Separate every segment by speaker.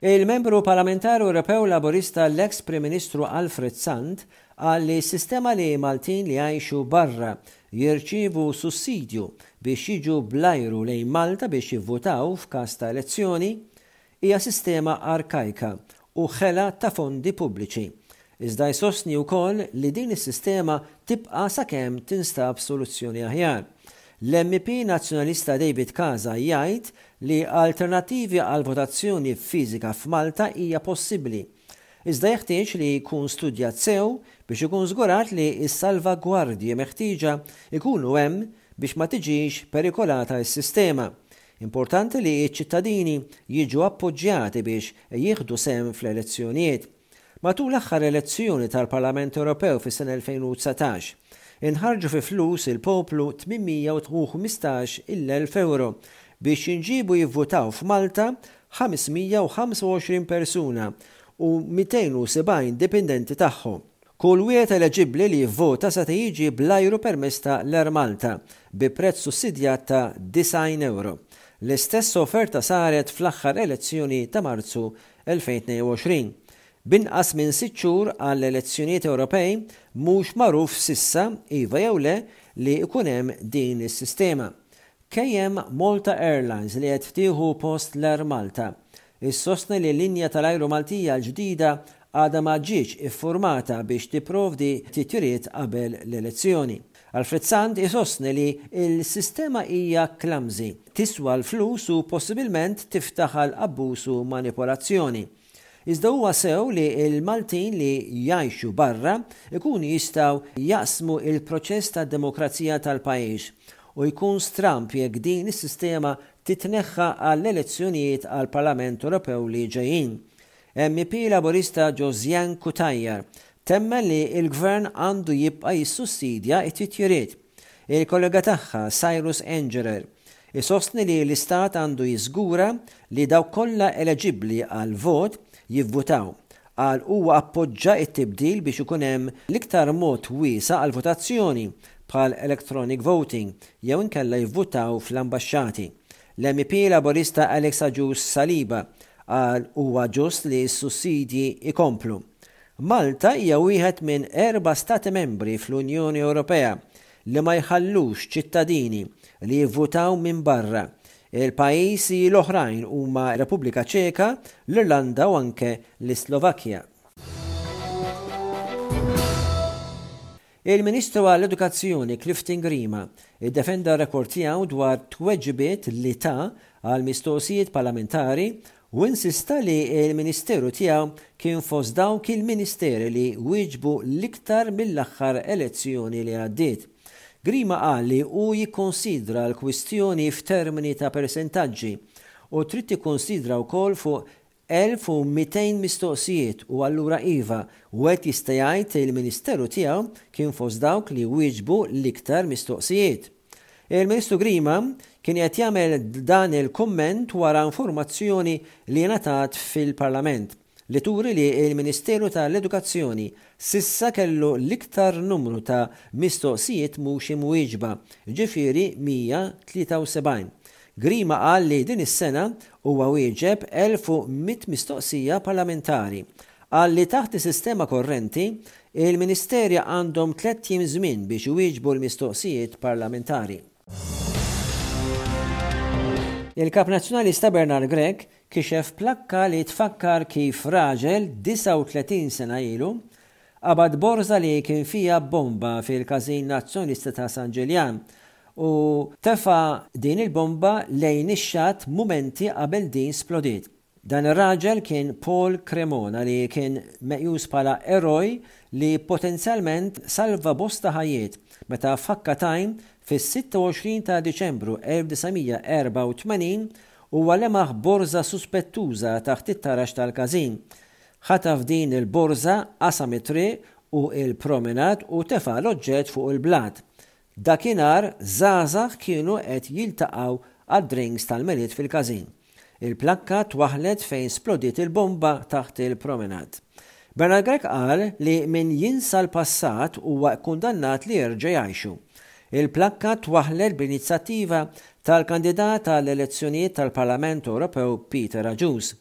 Speaker 1: Il-Membru Parlamentari Ewropew Laburista l-eks Prim Ministru Alfred Sant qal li s-sistema li Maltin li jgħixu barra jirċievu sussidju biex jiġu bl-ajru lejn Malta biex jivvutaw f'każ ta' elezzjoni hija sistema arkajka u ħela ta' fondi pubbliċi, iżda jsostni wkoll li din is-sistema tibqa' sakemm tinstab soluzzjoni aħjar. L-MEP Nazzjonalista David Casa jgħid li alternattivi għal votazzjoni fiżika f'Malta hija possibbli, iżda jeħtieġ li jkun studjat sew biex ikun żgurat li s-salvagwardji meħtieġa jkunu hemm biex ma tiġix perikolata s-sistema, Importanti li ċ-ċittadini jiġu appoġġjati biex jieħdu sehem fl-elezzjonijiet. Matul l-aħħar elezzjoni tal-Parlament Ewropew fis-sena 2019, inħarġu fi flus il-poplu 815 il elf ewro biex jinġiebu jivvutaw f'Malta 525 persuna u 270 dipindenti tagħhom. Kull wieħed eleġibbli li jivvota seta' jiġi bl-ajru permezz ta' l-Air Malta bi prezz sussidjat ta' 90 ewro. L-istess offerta saret fl-aħħar elezzjoni ta' Marzu 2022. B'inqas minn sitt xhur għal elezzjonijiet Ewropej, mhux magħruf s'issa, iva jew le, li jkun hemm din is-sistema. KM Malta Airlines li qed tieħu post l-Air Malta, issostni li l-linja tal-ajru Maltija l-ġdida għadha ma ġietx iffurmata biex tipprovdi titjiriet qabel l-elezzjoni. Alfred Sant isostni li l-sistema hija clumsy, tiswa l-flus u possibilment tiftaħ għal abbuż u manipolazzjoni. Iżda huwa sew li l-Maltin li jgħixu barra jkunu jistgħu jaqsmu l-proċess ta' demokrazija tal-pajjiż u jkun stramb jekk din is-sistema titneħħa għall-elezzjonijiet għall-Parlament Ewropew li ġejjin. MEP Laburista Josiane Cutajar temmen li l-Gvern għandu jibqa' jissussidja t-titjiriet. Il-kollega tagħha, Cyrus Engerer, isostni li l-Istat għandu jiżgura li dawk kollha eleġibbli għall-vot jivvutaw. Qal huwa appoġġa t-tibdil biex ikun hemm l-iktar mod wiesa' għall-votazzjoni bħal electronic voting jew inkella jivvutaw fl-ambaxxati. L-MEP Laburista Alex Agius Saliba qal huwa ġust li s-sussidji jkomplu. Malta hija wieħed minn erba' Stati Membri fl-Unjoni Ewropea li ma jħallux ċittadini li jivvutaw minn barra. Il-pajjiżi l-oħrajn huma r-Repubblika Ċeka, l-Irlanda u anke l-Islovakkja. Il-Ministru għall-Edukazzjoni Clifton Grima ddefenda r-rekord tiegħu dwar tweġibiet li ta għal mistoqsijiet parlamentari u insista li l-Ministeru tiegħu kien fost dawk il-Ministeri li wieġbu l-iktar mill-aħħar elezzjoni li għaddiet. Grima qal li hu jikkonsidra l-kwistjoni f'termini ta' persentaġġi u trid tikkunsidra wkoll fuq 1,200 mistoqsijiet u allura iva, wieħed jista' jgħid li l-ministeru tiegħu kien fost dawk li wieġbu l-iktar mistoqsijiet. Il-Ministru Grima kien qiegħed jagħmel dan il-kumment wara informazzjoni li ngħatat fil-Parlament li turi li l-Ministeru ta' l-Edukazzjoni s'issa kellu l-iktar numru ta' mistoqsijiet mhux imwieġba, ġifieri 173. Grima qal li din is-sena huwa wieġeb 1,100 mistoqsija parlamentari. Qal li taħt is-sistema korrenti, il-Ministerja għandhom tlett jiem żmien biex iwieġbu l-mistoqsijiet parlamentari. Il-Kap Nazzjonalista Bernard Grech kixef plakka li tfakkar kif raġel 39 sena ilu, Qabad borża li kien fiha bomba fil-każin Azzjonista ta' San Ġiljan u tefa' din il-bomba lejn ix-xatt mumenti qabel din splodiet. Dan ir-raġel kien Paul Cremona li kien meqjus bħala eroj li potenzjalment salva bosta ħajjiet meta f'ħakka tajn fis-26 ta' Diċembru 1984 huwa lemaħ borża suspettuża taħt it-taraġ tal-każin Ħataf din il-borża, qasam it-triq u l-promenad u tefa' l-oġġett fuq il-blat. Dakinhar żgħażagħ kienu qed jiltaqgħu għad-drinks tal-Milied fil-Każin. Il-plakka twaħħlet fejn splodiet il-bomba taħt il-promenad. Bernard Grech qal li min jinsa l-passat huwa kkundannat li jerġa' jgħixu. Il-plakka twaħħlet bl-inizjattiva tal-kandidat għall-elezzjonijiet tal-Parlament Ewropew Peter Agius.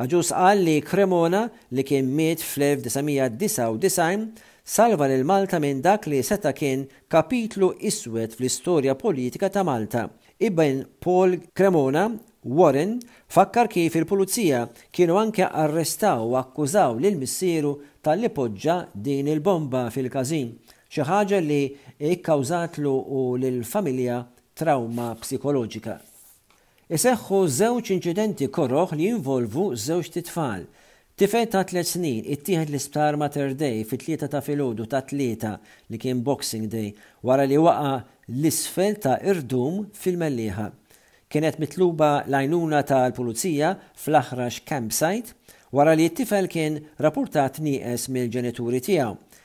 Speaker 1: Agius qal li Cremona, li kien miet fl-1999, salva lil Malta minn dak li seta' kien kapitlu iswed fl-istorja politika ta' Malta. Ibn Paul Cremona, Warren, fakkar kif il-Pulizija kienu anke arrestaw u akkużaw lil missieru talli poġġa din il-bomba fil-każin, xi ħaġa li kkawżatlu u lill-familja trawma psikoloġika. Iseħħu żewġ inċidenti koroh li jinvolvu żewġt itfal. Tifel ta' tliet snin ittieħed l-Isptar Mater Dei fit-tlieta ta' filgħodu tat-Tlieta, li kien Boxing Day, wara li waqa' 'l isfel ta' irdum fil-Mellieħa. Kienet mitluba l-għajnuna tal-Pulizija fl-Aħrax Campsite wara li t-tifel kien rappurtat nieqes mill-ġenituri tiegħu.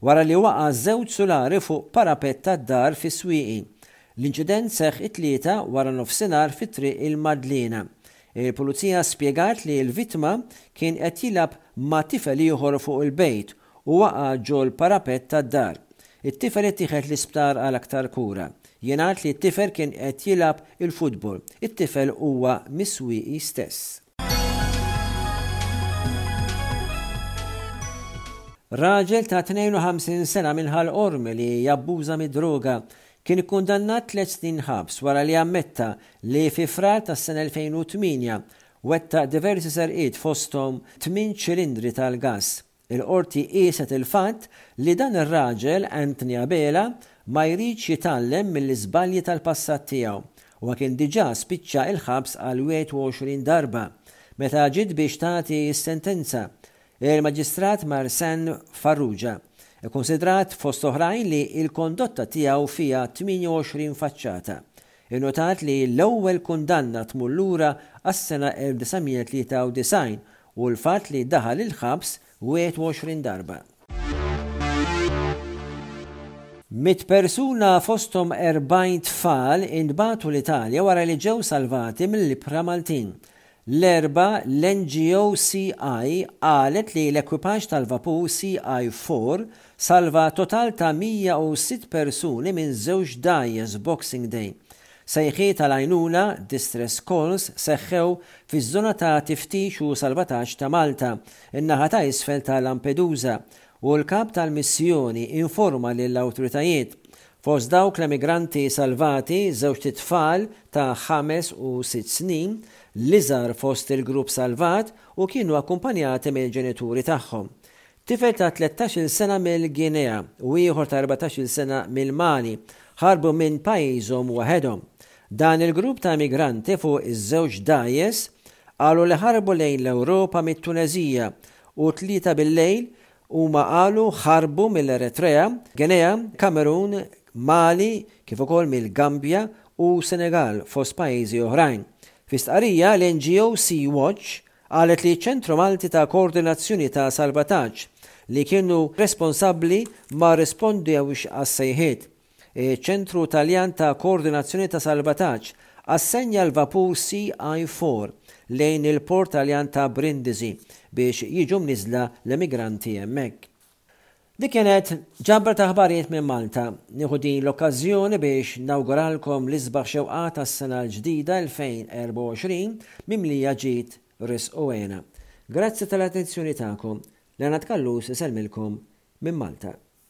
Speaker 1: Wara li waqa' żewġ sulari fuq parapett tad-dar fis-Swieqi. L-inċident seħħ it-Tlieta wara nofsinhar fi Triq il-Madliena. Il-Pulizija spjegat li l-vittma kien qed jilgħab ma' tifel ieħor fuq il-bejt u waqa' ġol-parapett tad-dar. It-tifel ittieħed l-isptar għal aktar kura. Jingħad li t-tifel kien qed jilgħab il-futbol. It-tifel huwa mis-Swieqi stess. Raġel ta' 52 sena minn Ħal Qormi li jabbuża mid-droga kien ikkundannat tliet snin ħabs wara li ammetta li fi Frar tas-sena 2008 wettaq diversi serqiet fosthom tmien ċilindri tal-gass Il-Qorti qieset il-fatt li dan ir-raġel, Anthony Abela, ma jridx jitgħallem mill-iżbalji tal-passat tiegħu. Huwa kien diġà spiċċa il-ħabs għal 21 darba. Meta ġiet biex tagħti s-sentenza, il-Maġistrat Marsanne Farrugia kkunsidrat fost oħrajn li l-kondotta tiegħu fiha 28 faċċata. Innotat li l-ewwel kundanna tmur lura għas-sena 1993 u l-fatt li daħal il-ħabs 21 darba. Mitt persuna fosthom 40 tfal intbagħtu l-Italja wara li ġew salvati mill-ibħra Maltin. L-Erbgħa, l-NGO CI qalet li l-ekwipaġġ tal-vapur CI4 salva total ta' 106 persuni minn żewġ dgħajjes Boxing Day. Sejħiet għal għajnuna, distress calls, seħħew fiż-żona ta' tiftix u salvataġġ ta' Malta, in-naħa ta' isfel ta' Lampedusa, u l-Kap tal-Missjoni informa lill-awtoritajiet Fost dawk l-emigranti salvati, żewġt itfal ta' ħames u sitt snin, l-iżgħar fost il-grupp salvat, u kienu akkumpanjati mill-ġenituri tagħhom. Tifel ta' tlettax-il sena mill-Guinea u ieħor ta' erbatax-il sena mill-Mali ħarbu minn pajjiżhom waħedhom. Dan il-grupp ta' emigranti fuq iż-żewġ dgħajjes qalu li ħarbu lejn l-Ewropa mit-Tuneżija u t-Tlieta bil-lejl Huma qalu ħarbu mill-Eritrea, Guinea, Kamerun, Mali kif ukoll mill-Gambja u Senegal fost pajjiżi oħrajn. Fi stqarrija, l-NGO Sea Watch qalet li ċ-Ċentru Malti ta' Koordinazzjoni ta' Salvataġġ li kienu responsabbli ma rrispondewx għas-sejħiet Iċ-Ċentru Taljan ta' Koordinazzjoni ta' Salvataġġ assenja l-vapur CI4 lejn il-port Taljan ta' Brindisi biex jiġu mniżżla l-emigranti hemmhekk. Dik kienet ġabra ta' aħbarijiet minn Malta. Nieħu din l-okkażjoni biex nawguralkom l-isbaħ xewqat għas-sena l-ġdida 2024 mimlija ġid, riżq u hena. Grazzi tal-attenzjoni tagħkom. Leonard Callus isellmilkom minn Malta.